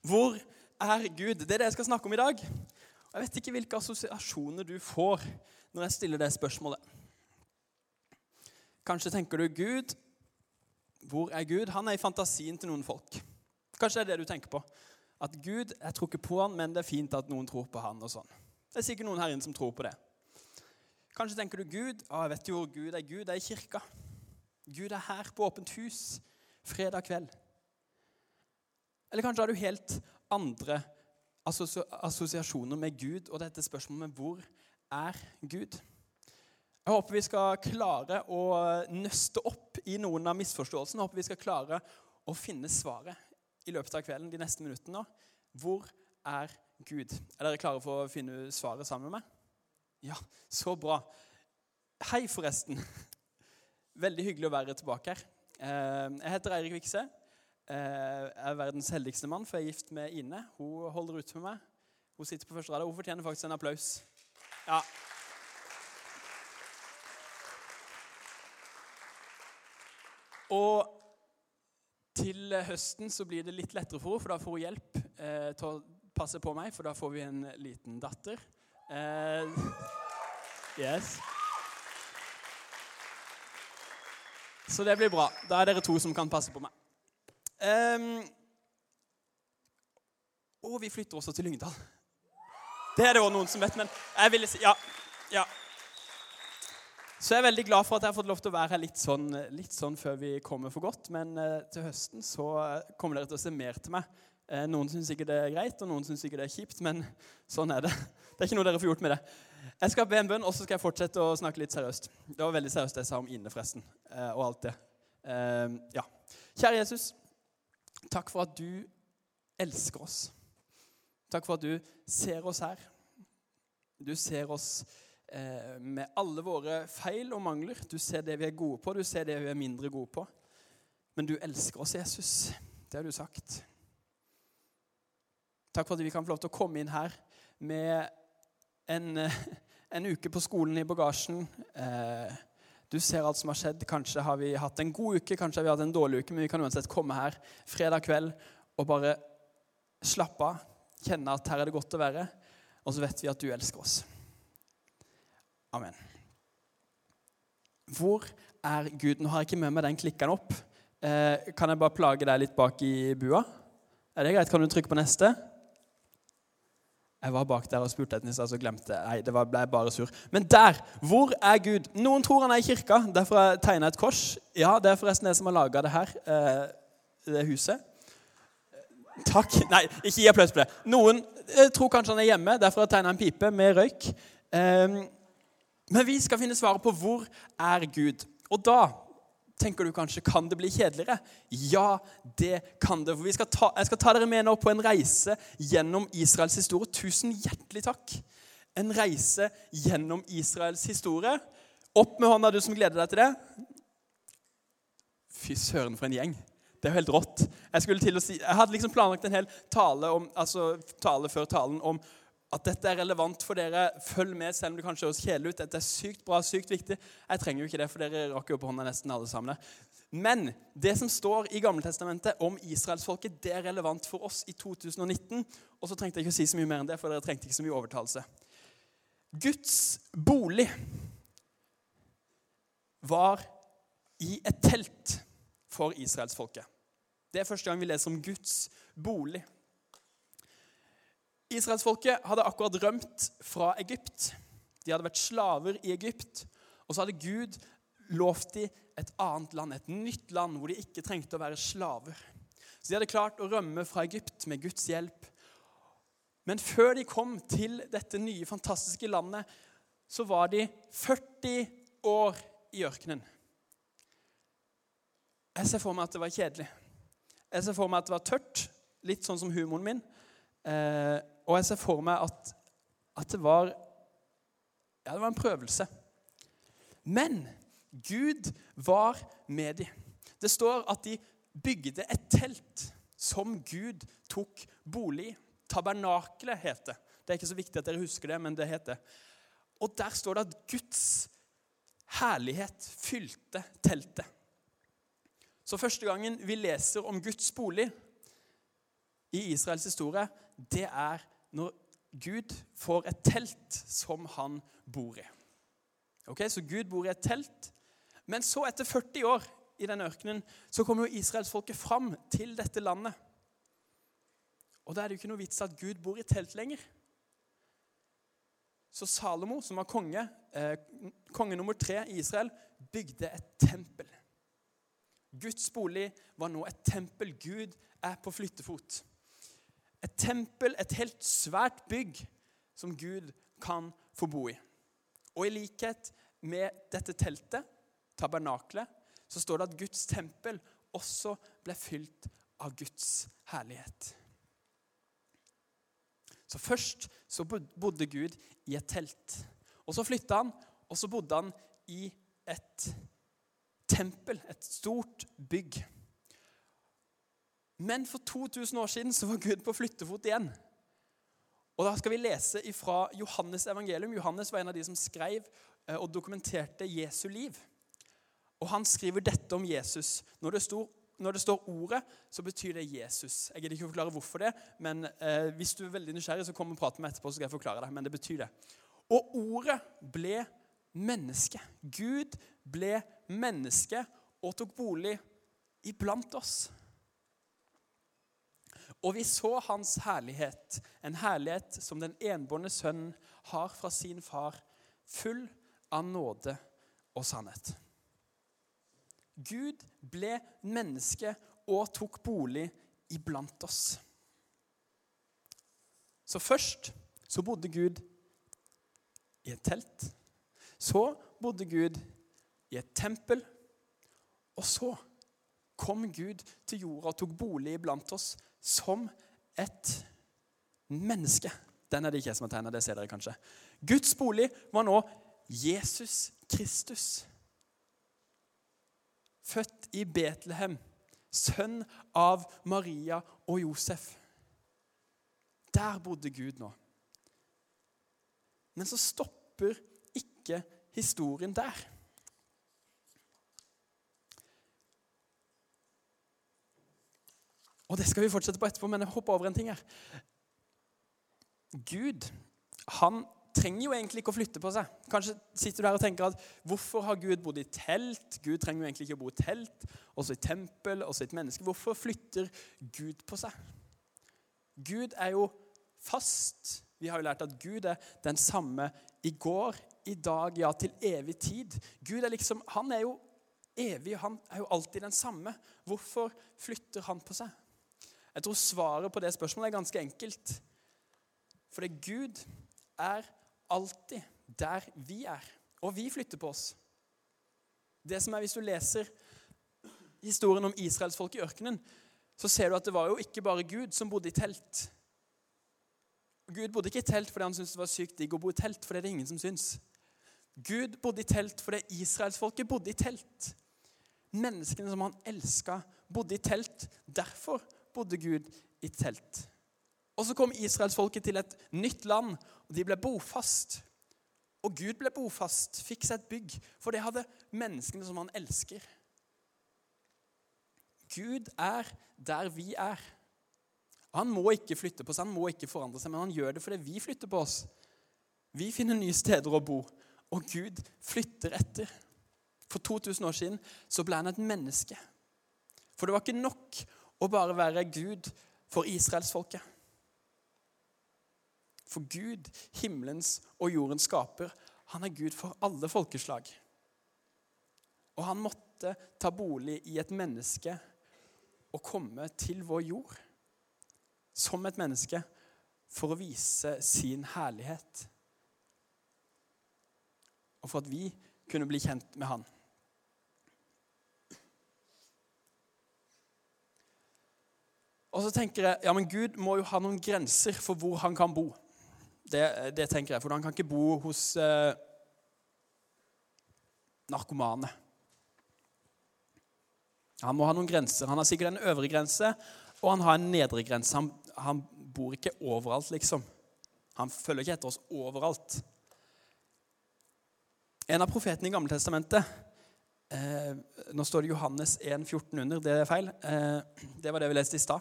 Hvor er Gud? Det er det jeg skal snakke om i dag. Og Jeg vet ikke hvilke assosiasjoner du får når jeg stiller det spørsmålet. Kanskje tenker du Gud. Hvor er Gud? Han er i fantasien til noen folk. Kanskje det er det du tenker på. At Gud, jeg tror ikke på han, men det er fint at noen tror på han. og sånn. Det er sikkert noen her inne som tror på det. Kanskje tenker du Gud. Å, jeg vet jo hvor Gud er. Gud er i kirka. Gud er her på åpent hus fredag kveld. Eller kanskje har du helt andre assosiasjoner med Gud og dette spørsmålet med hvor er Gud? Jeg håper vi skal klare å nøste opp i noen av misforståelsene. Jeg håper vi skal klare å finne svaret i løpet av kvelden, de neste minuttene. Hvor er Gud? Er dere klare for å finne svaret sammen med meg? Ja, så bra. Hei, forresten. Veldig hyggelig å være tilbake her. Eh, jeg heter Eirik Vikse. Eh, jeg er verdens heldigste mann, for jeg er gift med Ine. Hun holder ut med meg. Hun sitter på første rad. Hun fortjener faktisk en applaus. Ja. Og til høsten så blir det litt lettere for henne, for da får hun hjelp eh, til å passe på meg, for da får vi en liten datter. Eh, yes. Så det blir bra. Da er dere to som kan passe på meg. Um, og vi flytter også til Lyngdal. Det er det òg noen som vet, men jeg ville si Ja. ja. Så jeg er veldig glad for at jeg har fått lov til å være her litt sånn, litt sånn før vi kommer for godt. Men uh, til høsten så kommer dere til å se mer til meg. Uh, noen syns sikkert det er greit, og noen syns sikkert det er kjipt, men sånn er det. Det er ikke noe dere får gjort med det. Jeg skal be en bønn, og så skal jeg fortsette å snakke litt seriøst. Det var veldig seriøst det jeg sa om Ine, forresten, uh, og alt det. ja. Kjære Jesus. Takk for at du elsker oss. Takk for at du ser oss her. Du ser oss eh, med alle våre feil og mangler. Du ser det vi er gode på, du ser det vi er mindre gode på. Men du elsker oss, Jesus. Det har du sagt. Takk for at vi kan få lov til å komme inn her med en, eh, en uke på skolen i bagasjen. Eh, du ser alt som har skjedd. Kanskje har vi hatt en god uke, kanskje har vi hatt en dårlig uke, men vi kan uansett komme her fredag kveld og bare slappe av, kjenne at her er det godt å være, og så vet vi at du elsker oss. Amen. Hvor er Gud? Nå har jeg ikke med meg den klikkeren opp. Eh, kan jeg bare plage deg litt bak i bua? Er det greit? Kan du trykke på neste? Jeg var bak der og spurte etter så glemte jeg. Nei, det ble jeg bare sur. Men der! Hvor er Gud? Noen tror han er i kirka. Derfor har jeg tegna et kors. Ja, det er forresten jeg som har laga det her. Eh, det huset. Takk. Nei, ikke gi applaus på det. Noen eh, tror kanskje han er hjemme. Derfor har jeg tegna en pipe med røyk. Eh, men vi skal finne svaret på hvor er Gud. Og da tenker du kanskje kan det bli kjedeligere? Ja, det kan det. For skal ta, jeg skal ta dere med nå på en reise gjennom Israels historie. Tusen hjertelig takk. En reise gjennom Israels historie. Opp med hånda, du som gleder deg til det. Fy søren, for en gjeng. Det er jo helt rått. Jeg, si, jeg hadde liksom planlagt en hel tale, om, altså, tale før talen om at dette er relevant for dere. Følg med, selv om det kanskje høres kjedelig ut. Dette er sykt bra, sykt viktig. Jeg trenger jo ikke det, for dere rakk jo på hånda nesten alle sammen. Men det som står i Gammeltestamentet om israelsfolket, det er relevant for oss i 2019. Og så trengte jeg ikke å si så mye mer enn det, for dere trengte ikke så mye overtalelse. Guds bolig var i et telt for israelsfolket. Det er første gang vi leser om Guds bolig. Israelsfolket hadde akkurat rømt fra Egypt. De hadde vært slaver i Egypt. Og så hadde Gud lovt dem et annet land, et nytt land, hvor de ikke trengte å være slaver. Så de hadde klart å rømme fra Egypt med Guds hjelp. Men før de kom til dette nye, fantastiske landet, så var de 40 år i ørkenen. Jeg ser for meg at det var kjedelig. Jeg ser for meg at det var tørt, litt sånn som humoren min. Eh, og jeg ser for meg at, at det var Ja, det var en prøvelse. Men Gud var med dem. Det står at de bygde et telt som Gud tok bolig i. Tabernakelet heter det. Det er ikke så viktig at dere husker det, men det heter Og der står det at Guds herlighet fylte teltet. Så første gangen vi leser om Guds bolig, i Israels historie, det er når Gud får et telt som han bor i. Ok, Så Gud bor i et telt. Men så, etter 40 år i den ørkenen, så kommer jo israelsfolket fram til dette landet. Og da er det jo ikke noe vits at Gud bor i telt lenger. Så Salomo, som var konge, eh, konge nummer tre i Israel, bygde et tempel. Guds bolig var nå et tempel. Gud er på flyttefot. Et tempel, et helt svært bygg som Gud kan få bo i. Og i likhet med dette teltet, tabernaklet, så står det at Guds tempel også ble fylt av Guds herlighet. Så først så bodde Gud i et telt. Og så flytta han, og så bodde han i et tempel, et stort bygg. Men for 2000 år siden så var Gud på flyttefot igjen. Og Da skal vi lese fra Johannes evangelium. Johannes var en av de som skrev eh, og dokumenterte Jesu liv. Og Han skriver dette om Jesus. Når det, stod, når det står ordet, så betyr det Jesus. Jeg gidder ikke å forklare hvorfor det, men eh, hvis du er veldig nysgjerrig, så kom og prat med meg etterpå. så skal jeg forklare det, men det betyr det. Og ordet ble menneske. Gud ble menneske og tok bolig iblant oss. Og vi så hans herlighet, en herlighet som den enbårne sønnen har fra sin far, full av nåde og sannhet. Gud ble menneske og tok bolig iblant oss. Så først så bodde Gud i et telt. Så bodde Gud i et tempel. Og så kom Gud til jorda og tok bolig iblant oss som et menneske. Den er det ikke jeg som har tegna, det ser dere kanskje. Guds bolig var nå Jesus Kristus. Født i Betlehem, sønn av Maria og Josef. Der bodde Gud nå. Men så stopper ikke historien der. Og det skal vi fortsette på etterpå, men jeg hopper over en ting her. Gud, han trenger jo egentlig ikke å flytte på seg. Kanskje sitter du her og tenker at hvorfor har Gud bodd i telt? Gud trenger jo egentlig ikke å bo i telt, også i tempel, også i et menneske. Hvorfor flytter Gud på seg? Gud er jo fast. Vi har jo lært at Gud er den samme i går, i dag, ja, til evig tid. Gud er liksom, Han er jo evig, han er jo alltid den samme. Hvorfor flytter han på seg? Jeg tror svaret på det spørsmålet er ganske enkelt. Fordi Gud er alltid der vi er. Og vi flytter på oss. Det som er, Hvis du leser historien om israelsfolket i ørkenen, så ser du at det var jo ikke bare Gud som bodde i telt. Gud bodde ikke i telt fordi han syntes det var sykt digg å bo i telt, for det er det ingen som syns. Gud bodde i telt fordi israelsfolket bodde i telt. Menneskene som han elska, bodde i telt. Derfor bodde Gud i telt. Og Så kom israelsfolket til et nytt land, og de ble bofast. Og Gud ble bofast, fikk seg et bygg, for det hadde menneskene som han elsker. Gud er der vi er. Han må ikke flytte på seg, han må ikke forandre seg, men han gjør det fordi vi flytter på oss. Vi finner nye steder å bo, og Gud flytter etter. For 2000 år siden så ble han et menneske. For det var ikke nok å bare være Gud for israelsfolket. For Gud, himmelens og jordens skaper, han er Gud for alle folkeslag. Og han måtte ta bolig i et menneske og komme til vår jord som et menneske for å vise sin herlighet. Og for at vi kunne bli kjent med han. Og så tenker jeg ja, men Gud må jo ha noen grenser for hvor han kan bo. Det, det tenker jeg, For han kan ikke bo hos eh, narkomane. Han må ha noen grenser. Han har sikkert en øvre grense, og han har en nedre grense. Han, han bor ikke overalt, liksom. Han følger ikke etter oss overalt. En av profetene i Gammeltestamentet eh, Nå står det Johannes 1, 14 under. Det er feil. Eh, det var det vi leste i stad.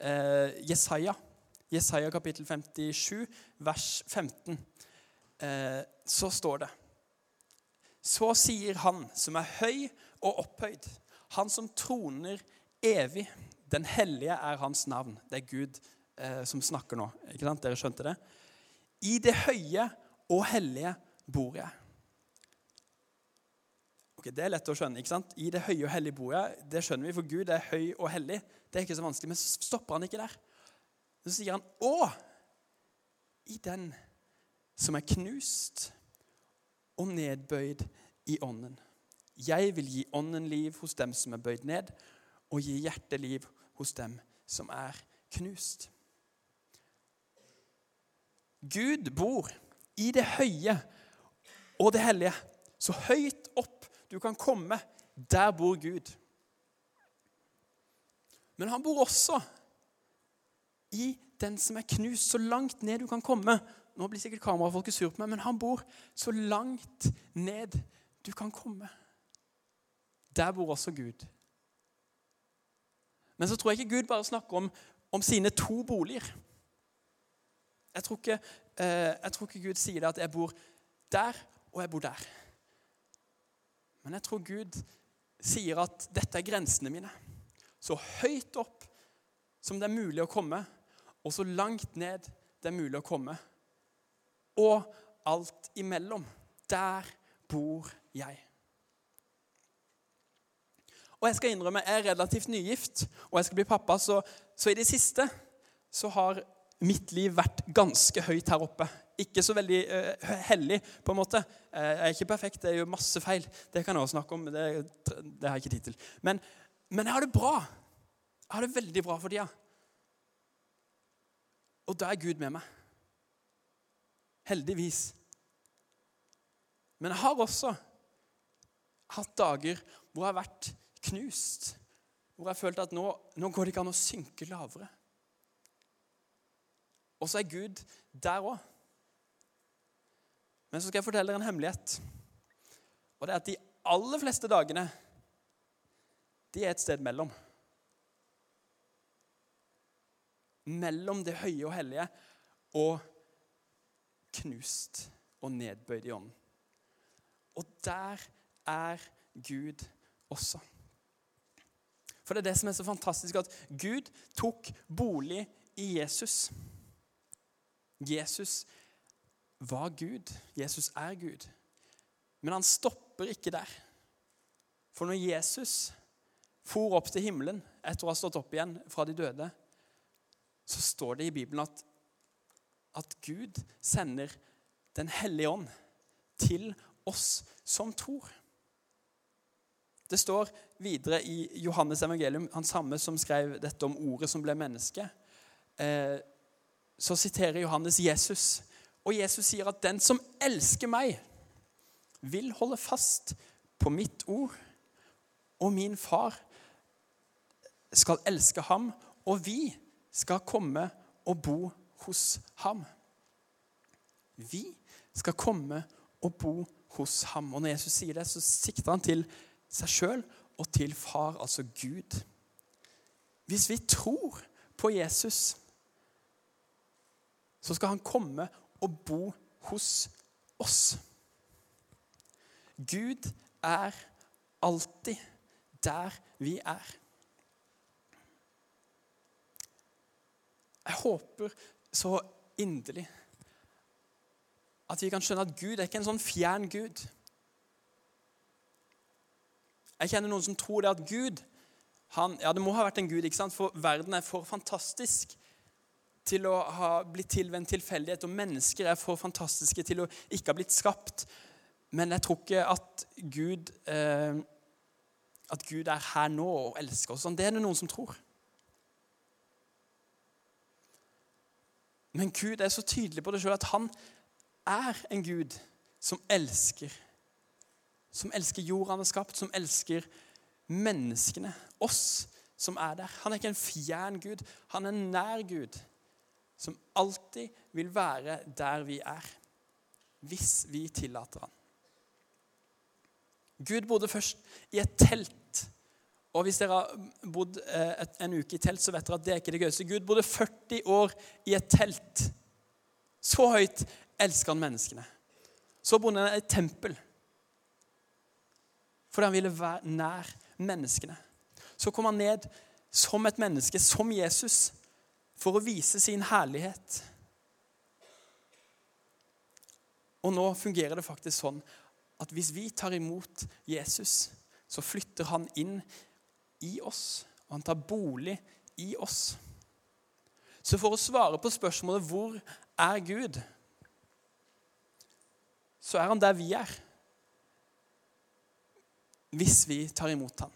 eh, Jesaja. Jesaja kapittel 57, vers 15. Eh, så står det Så sier Han som er høy og opphøyd, Han som troner evig. Den hellige er Hans navn. Det er Gud eh, som snakker nå. Ikke sant? Dere skjønte det? I det høye og hellige bor jeg. Ok, Det er lett å skjønne. ikke sant? I det høye og hellige bor jeg. Det skjønner vi, for Gud er høy og hellig. Det er ikke så vanskelig, Men så stopper han ikke der. Så sier han 'Å, i den som er knust og nedbøyd i ånden'. Jeg vil gi ånden liv hos dem som er bøyd ned, og gi hjerteliv hos dem som er knust. Gud bor i det høye og det hellige. Så høyt opp du kan komme, der bor Gud. Men han bor også i den som er knust, så langt ned du kan komme. Nå blir sikkert kamerafolket sur på meg, men han bor så langt ned du kan komme. Der bor også Gud. Men så tror jeg ikke Gud bare snakker om, om sine to boliger. Jeg tror, ikke, eh, jeg tror ikke Gud sier det at jeg bor der, og jeg bor der. Men jeg tror Gud sier at dette er grensene mine. Så høyt opp som det er mulig å komme, og så langt ned det er mulig å komme. Og alt imellom. Der bor jeg. Og jeg skal innrømme, jeg er relativt nygift, og jeg skal bli pappa, så, så i det siste så har mitt liv vært ganske høyt her oppe. Ikke så veldig uh, hellig, på en måte. Uh, jeg er ikke perfekt, er jo masse feil. Det kan jeg også snakke om, det, det har jeg ikke tid til. Men, men, jeg har det bra. Jeg har det veldig bra for tida. Og da er Gud med meg. Heldigvis. Men jeg har også hatt dager hvor jeg har vært knust. Hvor jeg har følt at nå, nå går det ikke an å synke lavere. Og så er Gud der òg. Men så skal jeg fortelle dere en hemmelighet. Og det er at de aller fleste dagene de er et sted mellom. Mellom det høye og hellige og knust og nedbøyd i ånden. Og der er Gud også. For det er det som er så fantastisk, at Gud tok bolig i Jesus. Jesus var Gud. Jesus er Gud. Men han stopper ikke der. For når Jesus for opp til himmelen etter å ha stått opp igjen fra de døde, så står det i Bibelen at, at Gud sender Den hellige ånd til oss som tror. Det står videre i Johannes evangelium, han samme som skrev dette om ordet som ble menneske. Eh, så siterer Johannes Jesus. Og Jesus sier at 'den som elsker meg, vil holde fast på mitt ord', og min far skal elske ham, og vi skal komme og bo hos ham. Vi skal komme og bo hos ham. Og når Jesus sier det, så sikter han til seg sjøl og til far, altså Gud. Hvis vi tror på Jesus, så skal han komme og bo hos oss. Gud er alltid der vi er. Jeg håper så inderlig at vi kan skjønne at Gud er ikke en sånn fjern Gud. Jeg kjenner noen som tror det at Gud han, ja, Det må ha vært en Gud, ikke sant? for verden er for fantastisk til å ha blitt til ved en tilfeldighet. Og mennesker er for fantastiske til å ikke ha blitt skapt. Men jeg tror ikke at Gud, eh, at Gud er her nå og elsker oss. Det er det noen som tror. Men Gud er så tydelig på det sjøl at han er en Gud som elsker. Som elsker jorda han har skapt, som elsker menneskene. Oss som er der. Han er ikke en fjern Gud, han er en nær Gud som alltid vil være der vi er, hvis vi tillater han. Gud bodde først i et telt, Og hvis dere har bodd eh, en uke i telt, så vet dere at det er ikke det gøyeste. Gud bodde 40 år i et telt. Så høyt elsker han menneskene. Så bodde han i et tempel. Fordi han ville være nær menneskene. Så kom han ned som et menneske, som Jesus, for å vise sin herlighet. Og nå fungerer det faktisk sånn at hvis vi tar imot Jesus, så flytter han inn i oss, og han tar bolig i oss. Så for å svare på spørsmålet 'Hvor er Gud?' så er han der vi er. Hvis vi tar imot ham.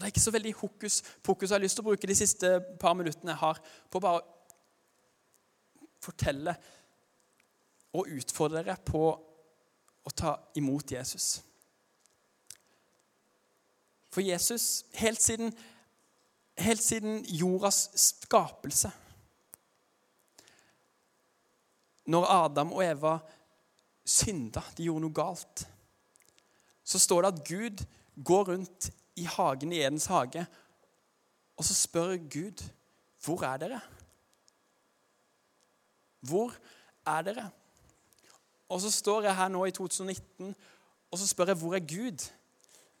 Og Det er ikke så veldig hokus pokus. Jeg har lyst til å bruke de siste par minuttene jeg har på å bare fortelle og utfordre dere på å ta imot Jesus. For Jesus, helt siden, helt siden jordas skapelse Når Adam og Eva synda, de gjorde noe galt, så står det at Gud går rundt i hagen i Edens hage, og så spør Gud, 'Hvor er dere?' Hvor er dere? Og så står jeg her nå i 2019 og så spør jeg, 'Hvor er Gud?'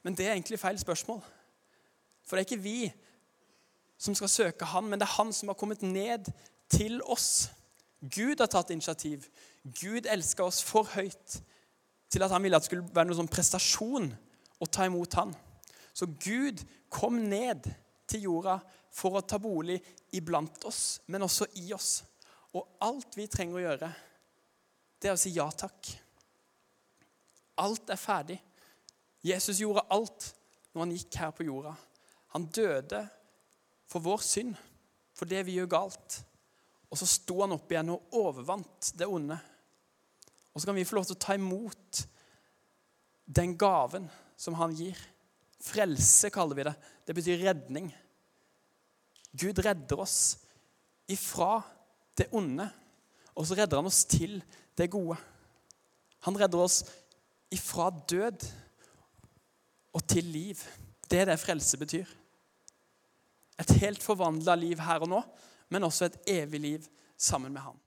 Men det er egentlig feil spørsmål. For det er ikke vi som skal søke Han, men det er Han som har kommet ned til oss. Gud har tatt initiativ. Gud elska oss for høyt til at han ville at det skulle være noen sånn prestasjon å ta imot han. Så Gud kom ned til jorda for å ta bolig iblant oss, men også i oss. Og alt vi trenger å gjøre, det er å si ja takk. Alt er ferdig. Jesus gjorde alt når han gikk her på jorda. Han døde for vår synd, for det vi gjør galt. Og så sto han opp igjen og overvant det onde. Og så kan vi få lov til å ta imot den gaven som han gir. Frelse kaller vi det. Det betyr redning. Gud redder oss ifra det onde, og så redder han oss til det gode. Han redder oss ifra død og til liv. Det er det frelse betyr. Et helt forvandla liv her og nå, men også et evig liv sammen med Han.